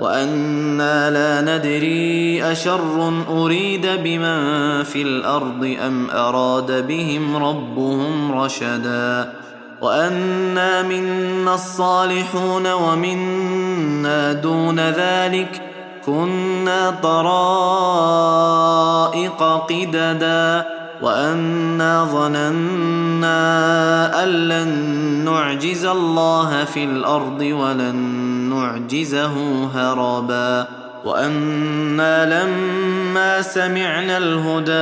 وأنا لا ندري اشر اريد بمن في الأرض ام اراد بهم ربهم رشدا وانا منا الصالحون ومنا دون ذلك كنا طرائق قددا وانا ظننا ان لن نعجز الله في الأرض ولن نعجزه هربا. وأنا لما سمعنا الهدى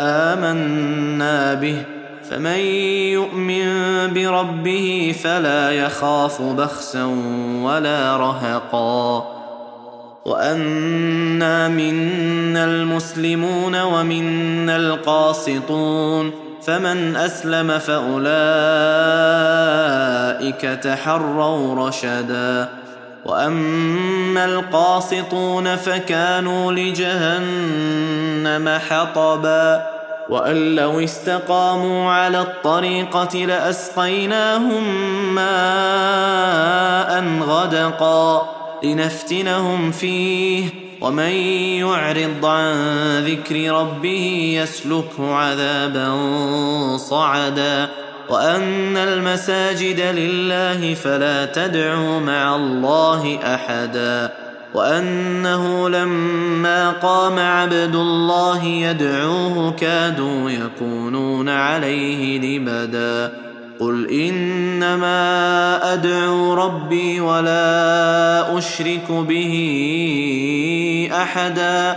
آمنا به. فمن يؤمن بربه فلا يخاف بخسا ولا رهقا. وأنا منا المسلمون ومنا القاسطون. فمن أسلم فأولئك تحروا رشدا. واما القاسطون فكانوا لجهنم حطبا وان لو استقاموا على الطريقة لاسقيناهم ماء غدقا لنفتنهم فيه ومن يعرض عن ذكر ربه يسلكه عذابا صعدا وأن المساجد لله فلا تدعوا مع الله أحدا وأنه لما قام عبد الله يدعوه كادوا يكونون عليه لبدا قل إنما أدعو ربي ولا أشرك به أحدا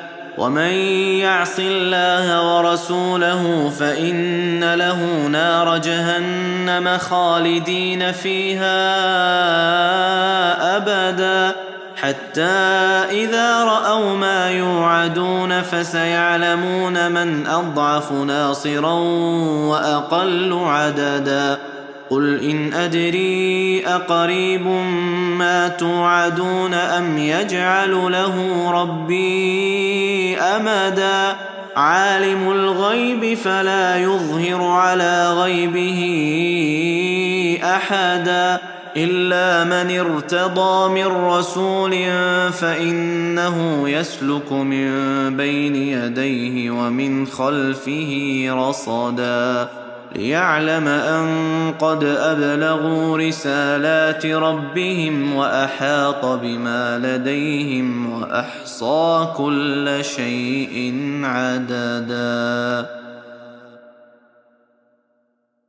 ومن يعص الله ورسوله فان له نار جهنم خالدين فيها ابدا حتى اذا راوا ما يوعدون فسيعلمون من اضعف ناصرا واقل عددا قل ان ادري اقريب ما توعدون ام يجعل له ربي أمدا. عالم الغيب فلا يظهر على غيبه أحدا. إلا من ارتضى من رسول فإنه يسلك من بين يديه ومن خلفه رصدا. ليعلم أن قد أبلغوا رسالات ربهم وأحاط بما لديهم وأحصى كل شيء عددا.